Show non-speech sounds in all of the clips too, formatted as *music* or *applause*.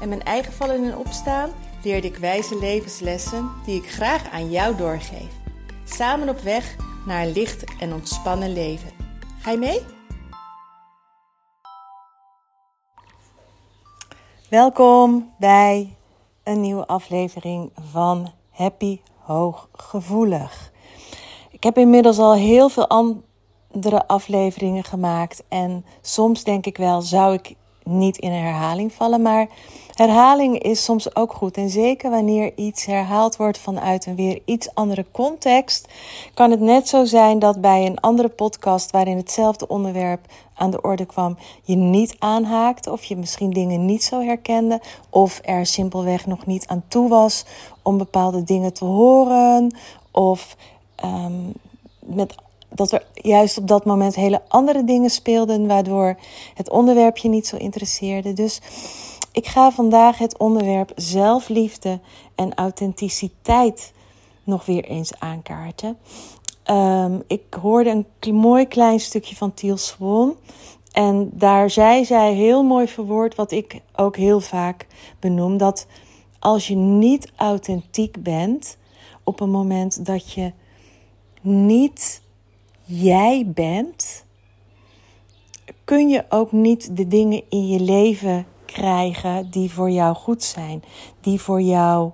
en mijn eigen vallen en opstaan leerde ik wijze levenslessen die ik graag aan jou doorgeef. Samen op weg naar een licht en ontspannen leven. Ga je mee? Welkom bij een nieuwe aflevering van Happy Hooggevoelig. Ik heb inmiddels al heel veel andere afleveringen gemaakt en soms denk ik wel, zou ik niet in herhaling vallen. Maar herhaling is soms ook goed. En zeker wanneer iets herhaald wordt vanuit een weer iets andere context, kan het net zo zijn dat bij een andere podcast waarin hetzelfde onderwerp aan de orde kwam, je niet aanhaakt of je misschien dingen niet zo herkende of er simpelweg nog niet aan toe was om bepaalde dingen te horen of um, met dat er juist op dat moment hele andere dingen speelden, waardoor het onderwerp je niet zo interesseerde. Dus ik ga vandaag het onderwerp zelfliefde en authenticiteit nog weer eens aankaarten. Um, ik hoorde een mooi klein stukje van Tiel Swan. En daar zei zij heel mooi verwoord, wat ik ook heel vaak benoem: dat als je niet authentiek bent op een moment dat je niet jij bent, kun je ook niet de dingen in je leven krijgen die voor jou goed zijn, die voor jou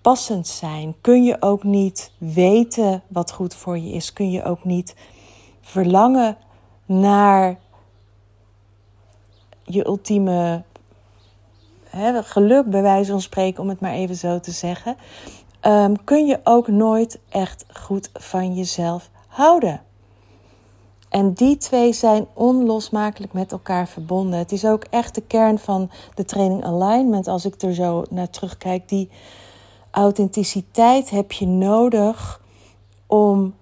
passend zijn. Kun je ook niet weten wat goed voor je is, kun je ook niet verlangen naar je ultieme hè, geluk, bij wijze van spreken, om het maar even zo te zeggen. Um, kun je ook nooit echt goed van jezelf houden. En die twee zijn onlosmakelijk met elkaar verbonden. Het is ook echt de kern van de training alignment. Als ik er zo naar terugkijk, die authenticiteit heb je nodig om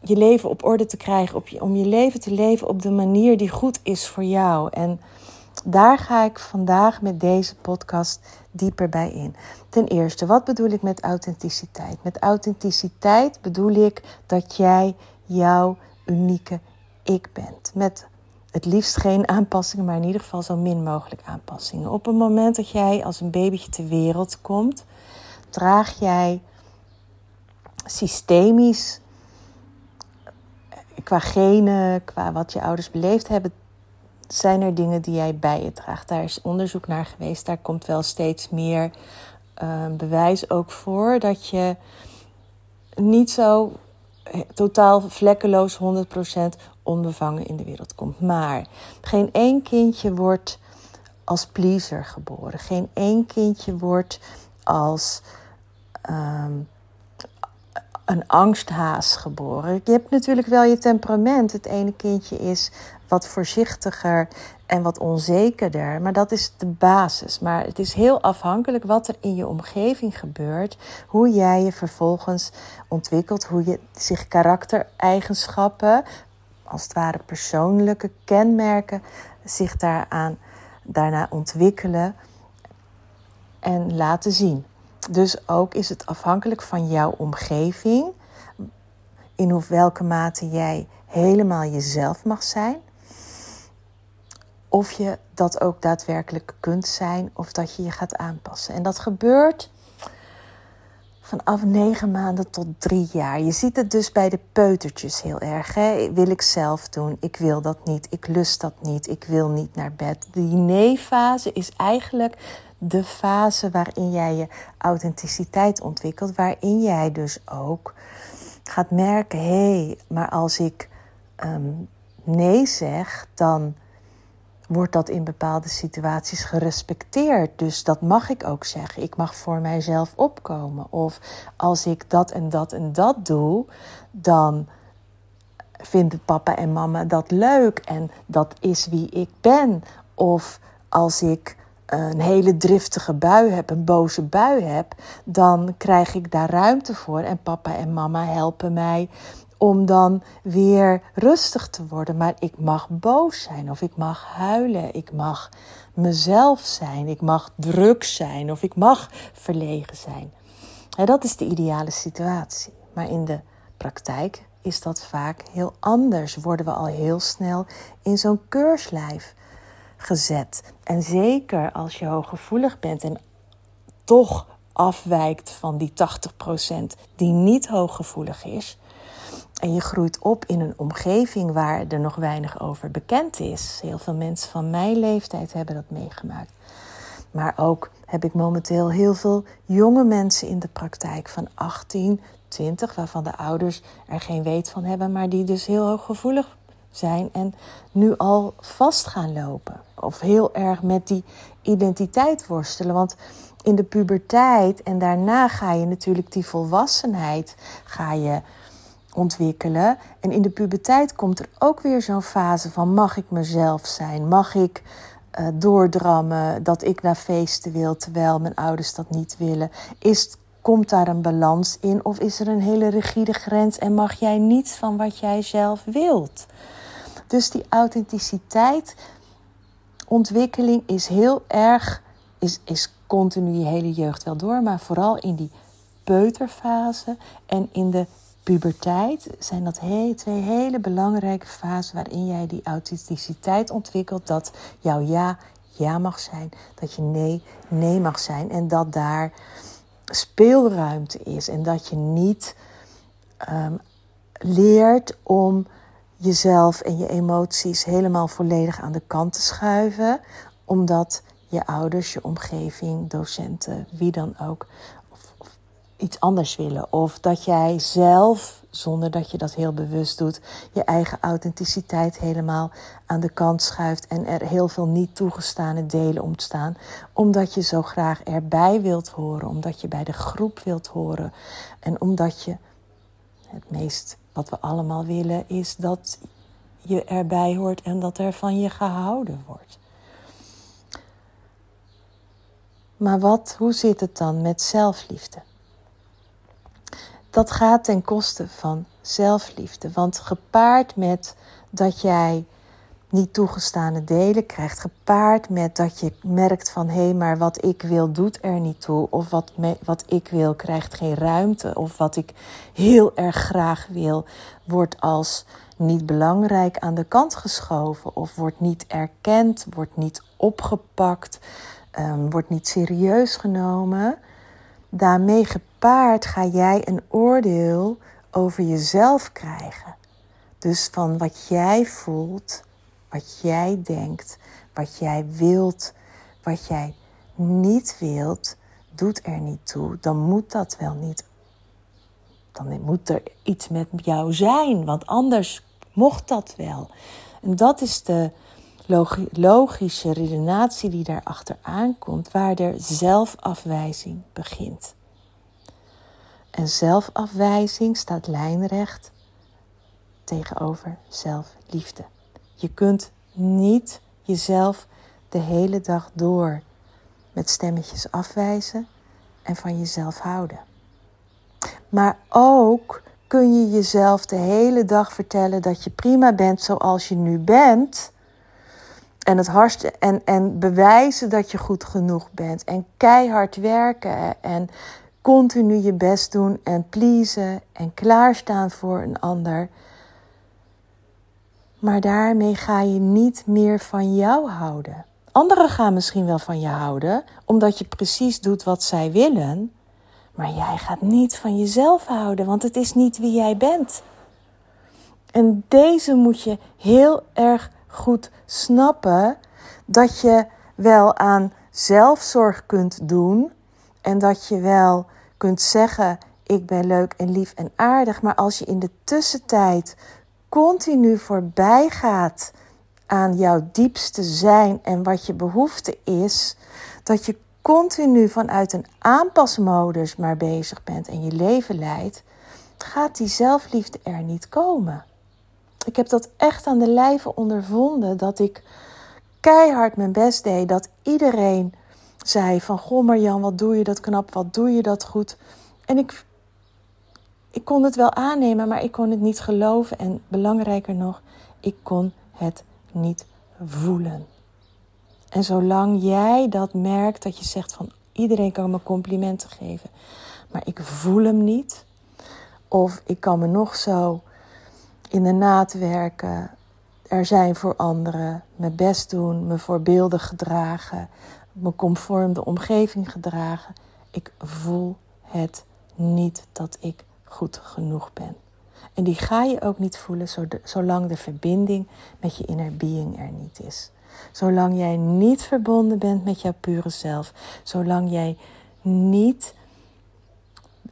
je leven op orde te krijgen, op om je leven te leven op de manier die goed is voor jou. En daar ga ik vandaag met deze podcast dieper bij in. Ten eerste, wat bedoel ik met authenticiteit? Met authenticiteit bedoel ik dat jij jouw unieke ik bent. Met het liefst geen aanpassingen, maar in ieder geval zo min mogelijk aanpassingen. Op het moment dat jij als een babytje ter wereld komt, draag jij systemisch, qua genen, qua wat je ouders beleefd hebben, zijn er dingen die jij bij je draagt. Daar is onderzoek naar geweest. Daar komt wel steeds meer uh, bewijs ook voor dat je niet zo totaal vlekkeloos 100% onbevangen in de wereld komt. Maar geen één kindje wordt als pleaser geboren. Geen één kindje wordt als um, een angsthaas geboren. Je hebt natuurlijk wel je temperament. Het ene kindje is wat voorzichtiger en wat onzekerder. Maar dat is de basis. Maar het is heel afhankelijk wat er in je omgeving gebeurt. Hoe jij je vervolgens ontwikkelt. Hoe je zich karaktereigenschappen, als het ware persoonlijke kenmerken, zich daaraan, daarna ontwikkelen en laten zien. Dus ook is het afhankelijk van jouw omgeving. In welke mate jij helemaal jezelf mag zijn of je dat ook daadwerkelijk kunt zijn of dat je je gaat aanpassen. En dat gebeurt vanaf negen maanden tot drie jaar. Je ziet het dus bij de peutertjes heel erg. Hè? Wil ik zelf doen? Ik wil dat niet. Ik lust dat niet. Ik wil niet naar bed. Die nee-fase is eigenlijk de fase waarin jij je authenticiteit ontwikkelt. Waarin jij dus ook gaat merken: hé, hey, maar als ik um, nee zeg, dan wordt dat in bepaalde situaties gerespecteerd. Dus dat mag ik ook zeggen. Ik mag voor mijzelf opkomen. Of als ik dat en dat en dat doe, dan vinden papa en mama dat leuk en dat is wie ik ben. Of als ik een hele driftige bui heb, een boze bui heb, dan krijg ik daar ruimte voor. En papa en mama helpen mij om dan weer rustig te worden. Maar ik mag boos zijn of ik mag huilen. Ik mag mezelf zijn. Ik mag druk zijn of ik mag verlegen zijn. dat is de ideale situatie. Maar in de praktijk is dat vaak heel anders. Worden we al heel snel in zo'n keurslijf gezet. En zeker als je hooggevoelig bent en toch afwijkt van die 80% die niet hooggevoelig is. En je groeit op in een omgeving waar er nog weinig over bekend is. Heel veel mensen van mijn leeftijd hebben dat meegemaakt. Maar ook heb ik momenteel heel veel jonge mensen in de praktijk van 18, 20, waarvan de ouders er geen weet van hebben, maar die dus heel hooggevoelig zijn en nu al vast gaan lopen. Of heel erg met die identiteit worstelen. Want in de puberteit en daarna ga je natuurlijk die volwassenheid ga je ontwikkelen. En in de puberteit komt er ook weer zo'n fase van mag ik mezelf zijn? Mag ik uh, doordrammen dat ik naar feesten wil terwijl mijn ouders dat niet willen? Is, komt daar een balans in of is er een hele rigide grens en mag jij niets van wat jij zelf wilt? Dus die authenticiteit, ontwikkeling is heel erg, is, is continu je hele jeugd wel door, maar vooral in die peuterfase en in de puberteit zijn dat twee hele belangrijke fasen waarin jij die authenticiteit ontwikkelt. Dat jouw ja ja mag zijn, dat je nee nee mag zijn en dat daar speelruimte is en dat je niet um, leert om jezelf en je emoties helemaal volledig aan de kant te schuiven, omdat je ouders, je omgeving, docenten, wie dan ook, of, of iets anders willen. Of dat jij zelf, zonder dat je dat heel bewust doet, je eigen authenticiteit helemaal aan de kant schuift en er heel veel niet toegestane delen ontstaan, omdat je zo graag erbij wilt horen, omdat je bij de groep wilt horen en omdat je het meest wat we allemaal willen is dat je erbij hoort en dat er van je gehouden wordt. Maar wat, hoe zit het dan met zelfliefde? Dat gaat ten koste van zelfliefde, want gepaard met dat jij niet toegestane delen krijgt, gepaard met dat je merkt van hé, hey, maar wat ik wil doet er niet toe, of wat, wat ik wil krijgt geen ruimte, of wat ik heel erg graag wil wordt als niet belangrijk aan de kant geschoven, of wordt niet erkend, wordt niet opgepakt, um, wordt niet serieus genomen. Daarmee gepaard ga jij een oordeel over jezelf krijgen. Dus van wat jij voelt wat jij denkt, wat jij wilt, wat jij niet wilt, doet er niet toe. Dan moet dat wel niet. Dan moet er iets met jou zijn, want anders mocht dat wel. En dat is de logische redenatie die daarachter aankomt, waar er zelfafwijzing begint. En zelfafwijzing staat lijnrecht tegenover zelfliefde. Je kunt niet jezelf de hele dag door met stemmetjes afwijzen en van jezelf houden. Maar ook kun je jezelf de hele dag vertellen dat je prima bent zoals je nu bent. En, het hartste, en, en bewijzen dat je goed genoeg bent. En keihard werken. En continu je best doen. En pleasen. En klaarstaan voor een ander. Maar daarmee ga je niet meer van jou houden. Anderen gaan misschien wel van je houden, omdat je precies doet wat zij willen. Maar jij gaat niet van jezelf houden, want het is niet wie jij bent. En deze moet je heel erg goed snappen dat je wel aan zelfzorg kunt doen en dat je wel kunt zeggen: Ik ben leuk en lief en aardig. Maar als je in de tussentijd continu voorbij gaat aan jouw diepste zijn en wat je behoefte is, dat je continu vanuit een aanpasmodus maar bezig bent en je leven leidt, gaat die zelfliefde er niet komen. Ik heb dat echt aan de lijve ondervonden dat ik keihard mijn best deed, dat iedereen zei van, goh Marjan, wat doe je dat knap, wat doe je dat goed. En ik, ik kon het wel aannemen, maar ik kon het niet geloven. En belangrijker nog, ik kon het niet voelen. En zolang jij dat merkt, dat je zegt van iedereen kan me complimenten geven, maar ik voel hem niet. Of ik kan me nog zo in de naad werken, er zijn voor anderen, mijn best doen, me voorbeeldig gedragen, me conform de omgeving gedragen. Ik voel het niet dat ik goed genoeg ben. En die ga je ook niet voelen zolang de verbinding met je inner being er niet is. Zolang jij niet verbonden bent met jouw pure zelf. Zolang jij niet,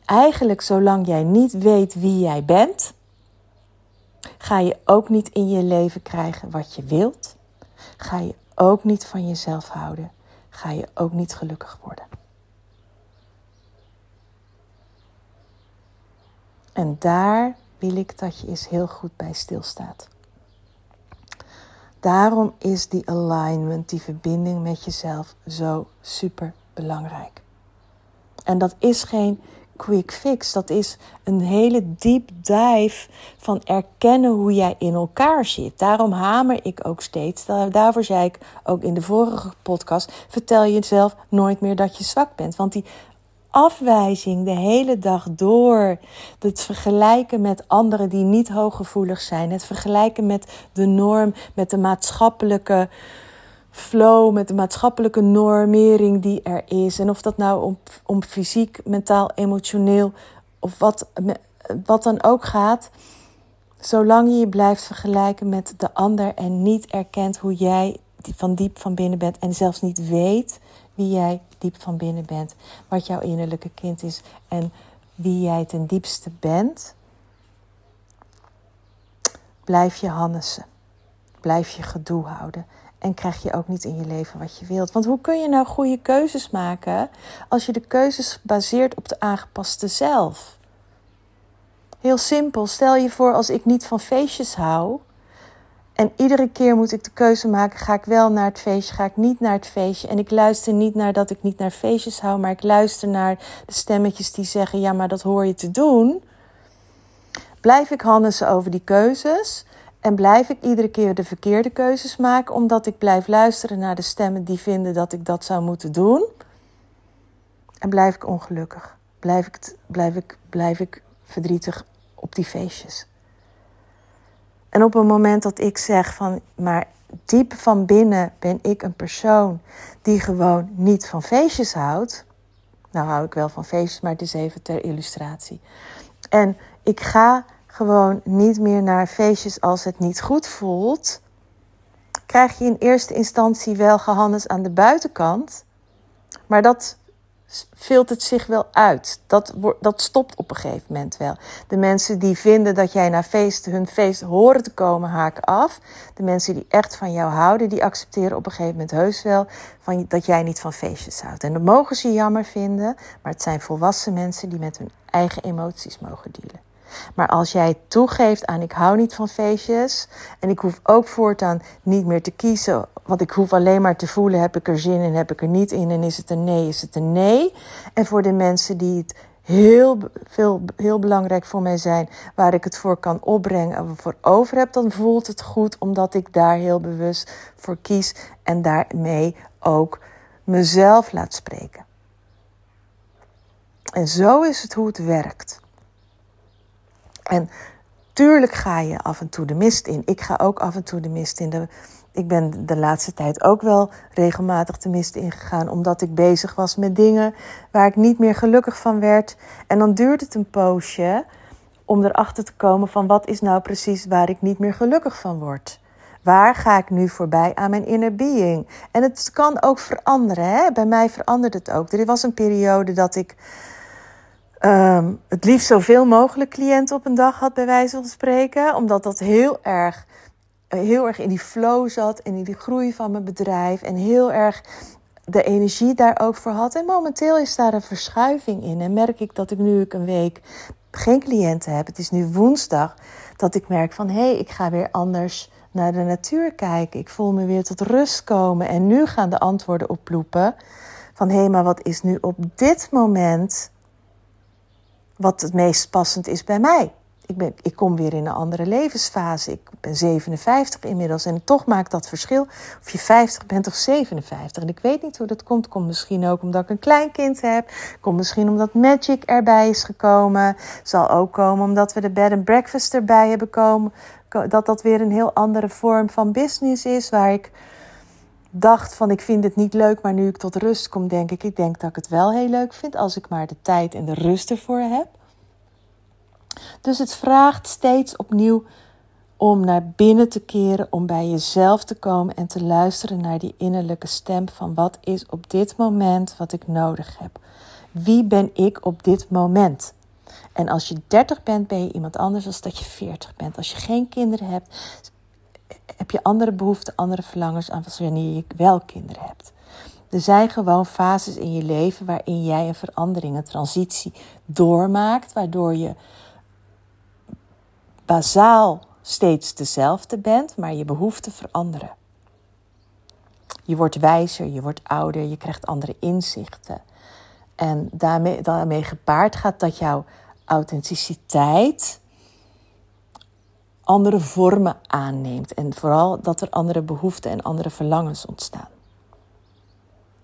eigenlijk zolang jij niet weet wie jij bent, ga je ook niet in je leven krijgen wat je wilt. Ga je ook niet van jezelf houden. Ga je ook niet gelukkig worden. En daar wil ik dat je eens heel goed bij stilstaat. Daarom is die alignment, die verbinding met jezelf, zo super belangrijk. En dat is geen quick fix, dat is een hele deep dive van erkennen hoe jij in elkaar zit. Daarom hamer ik ook steeds, daarvoor zei ik ook in de vorige podcast, vertel jezelf nooit meer dat je zwak bent. Want die afwijzing de hele dag door. Het vergelijken met anderen die niet hooggevoelig zijn. Het vergelijken met de norm, met de maatschappelijke flow, met de maatschappelijke normering die er is. En of dat nou om, om fysiek, mentaal, emotioneel of wat, wat dan ook gaat. Zolang je je blijft vergelijken met de ander en niet erkent hoe jij van diep van binnen bent en zelfs niet weet wie jij diep van binnen bent, wat jouw innerlijke kind is en wie jij ten diepste bent, blijf je hannessen. Blijf je gedoe houden. En krijg je ook niet in je leven wat je wilt. Want hoe kun je nou goede keuzes maken als je de keuzes baseert op de aangepaste zelf? Heel simpel. Stel je voor als ik niet van feestjes hou, en iedere keer moet ik de keuze maken: ga ik wel naar het feestje, ga ik niet naar het feestje? En ik luister niet naar dat ik niet naar feestjes hou, maar ik luister naar de stemmetjes die zeggen: ja, maar dat hoor je te doen. Blijf ik hannissen over die keuzes en blijf ik iedere keer de verkeerde keuzes maken, omdat ik blijf luisteren naar de stemmen die vinden dat ik dat zou moeten doen. En blijf ik ongelukkig. Blijf ik, blijf ik, blijf ik verdrietig op die feestjes. En op het moment dat ik zeg van, maar diep van binnen ben ik een persoon die gewoon niet van feestjes houdt. Nou hou ik wel van feestjes, maar het is even ter illustratie. En ik ga gewoon niet meer naar feestjes als het niet goed voelt. Krijg je in eerste instantie wel gehannes aan de buitenkant. Maar dat filtert zich wel uit. Dat, dat stopt op een gegeven moment wel. De mensen die vinden dat jij naar feesten, hun feest horen te komen, haken af. De mensen die echt van jou houden, die accepteren op een gegeven moment heus wel van, dat jij niet van feestjes houdt. En dat mogen ze jammer vinden, maar het zijn volwassen mensen die met hun eigen emoties mogen dealen. Maar als jij toegeeft aan ik hou niet van feestjes en ik hoef ook voortaan niet meer te kiezen, want ik hoef alleen maar te voelen heb ik er zin in, heb ik er niet in en is het een nee, is het een nee. En voor de mensen die het heel, veel, heel belangrijk voor mij zijn, waar ik het voor kan opbrengen en voor over heb, dan voelt het goed omdat ik daar heel bewust voor kies en daarmee ook mezelf laat spreken. En zo is het hoe het werkt. En tuurlijk ga je af en toe de mist in. Ik ga ook af en toe de mist in. De, ik ben de laatste tijd ook wel regelmatig de mist ingegaan, omdat ik bezig was met dingen waar ik niet meer gelukkig van werd. En dan duurt het een poosje om erachter te komen van wat is nou precies waar ik niet meer gelukkig van word. Waar ga ik nu voorbij aan mijn inner being? En het kan ook veranderen. Hè? Bij mij verandert het ook. Er was een periode dat ik Ehm, het liefst zoveel mogelijk cliënten op een dag had, bij wijze van spreken. Omdat dat heel erg, heel erg in die flow zat en in die groei van mijn bedrijf. En heel erg de energie daar ook voor had. En momenteel is daar een verschuiving in. En merk ik dat ik nu ik een week geen cliënten heb. Het is nu woensdag dat ik merk van hé, hey, ik ga weer anders naar de natuur kijken. Ik voel me weer tot rust komen. En nu gaan de antwoorden oploepen. Van hé, maar wat is nu op dit moment wat het meest passend is bij mij? Ik, ben, ik kom weer in een andere levensfase. Ik ben 57 inmiddels en toch maakt dat verschil of je 50 bent of 57. En ik weet niet hoe dat komt. Komt misschien ook omdat ik een kleinkind heb. Komt misschien omdat Magic erbij is gekomen. Zal ook komen omdat we de bed and breakfast erbij hebben komen. Dat dat weer een heel andere vorm van business is. Waar ik dacht van ik vind het niet leuk, maar nu ik tot rust kom, denk ik, ik denk dat ik het wel heel leuk vind als ik maar de tijd en de rust ervoor heb. Dus het vraagt steeds opnieuw om naar binnen te keren, om bij jezelf te komen en te luisteren naar die innerlijke stem van wat is op dit moment wat ik nodig heb. Wie ben ik op dit moment? En als je 30 bent, ben je iemand anders dan dat je 40 bent. Als je geen kinderen hebt, heb je andere behoeften, andere verlangens aan wanneer je wel kinderen hebt. Er zijn gewoon fases in je leven waarin jij een verandering, een transitie doormaakt, waardoor je bazaal steeds dezelfde bent, maar je behoeften veranderen. Je wordt wijzer, je wordt ouder, je krijgt andere inzichten. En daarmee, daarmee gepaard gaat dat jouw authenticiteit andere vormen aanneemt. En vooral dat er andere behoeften en andere verlangens ontstaan.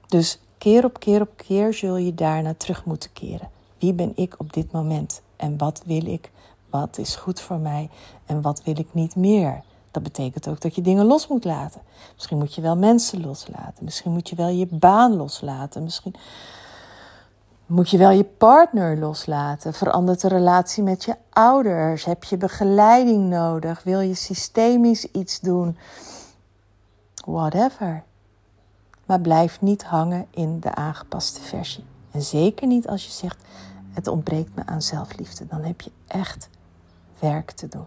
Dus keer op keer op keer zul je daarna terug moeten keren. Wie ben ik op dit moment? En wat wil ik? Wat is goed voor mij? En wat wil ik niet meer? Dat betekent ook dat je dingen los moet laten. Misschien moet je wel mensen loslaten. Misschien moet je wel je baan loslaten. Misschien moet je wel je partner loslaten? Verandert de relatie met je ouders? Heb je begeleiding nodig? Wil je systemisch iets doen? Whatever. Maar blijf niet hangen in de aangepaste versie. En zeker niet als je zegt: het ontbreekt me aan zelfliefde. Dan heb je echt werk te doen.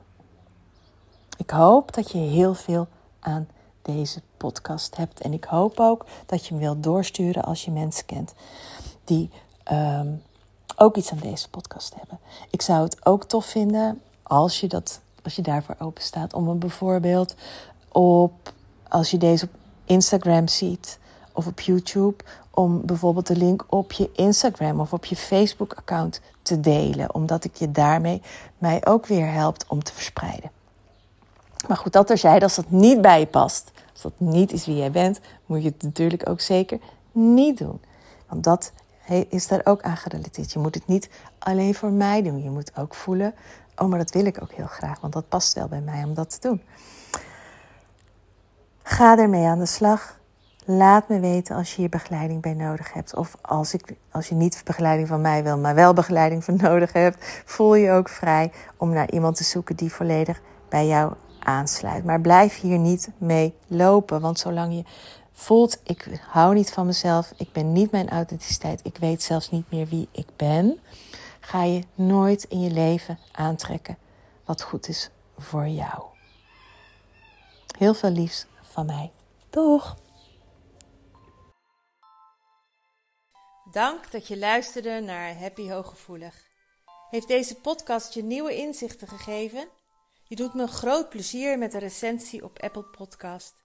Ik hoop dat je heel veel aan deze podcast hebt. En ik hoop ook dat je hem wilt doorsturen als je mensen kent die Ehm, ook iets aan deze podcast hebben. Ik zou het ook tof vinden als je, dat, als je daarvoor open staat om hem bijvoorbeeld op, als je deze op Instagram ziet of op YouTube, om bijvoorbeeld de link op je Instagram of op je Facebook-account te delen, omdat ik je daarmee mij ook weer helpt om te verspreiden. Maar goed, dat terzijde, als dat niet bij je past, als dat niet is wie jij bent, moet je het natuurlijk ook zeker niet doen. Want dat is daar ook aan gerelateerd. Je moet het niet alleen voor mij doen. Je moet ook voelen, oh, maar dat wil ik ook heel graag, want dat past wel bij mij om dat te doen. Ga ermee aan de slag. Laat me weten als je hier begeleiding bij nodig hebt. Of als, ik, als je niet begeleiding van mij wil, maar wel begeleiding van *laughs* nodig hebt. Voel je ook vrij om naar iemand te zoeken die volledig bij jou aansluit. Maar blijf hier niet mee lopen. Want zolang je voelt, ik hou niet van mezelf, ik ben niet mijn authenticiteit, ik weet zelfs niet meer wie ik ben, ga je nooit in je leven aantrekken wat goed is voor jou. Heel veel liefs van mij. Doeg! Dank dat je luisterde naar Happy Hooggevoelig. Heeft deze podcast je nieuwe inzichten gegeven? Je doet me groot plezier met een recensie op Apple Podcast.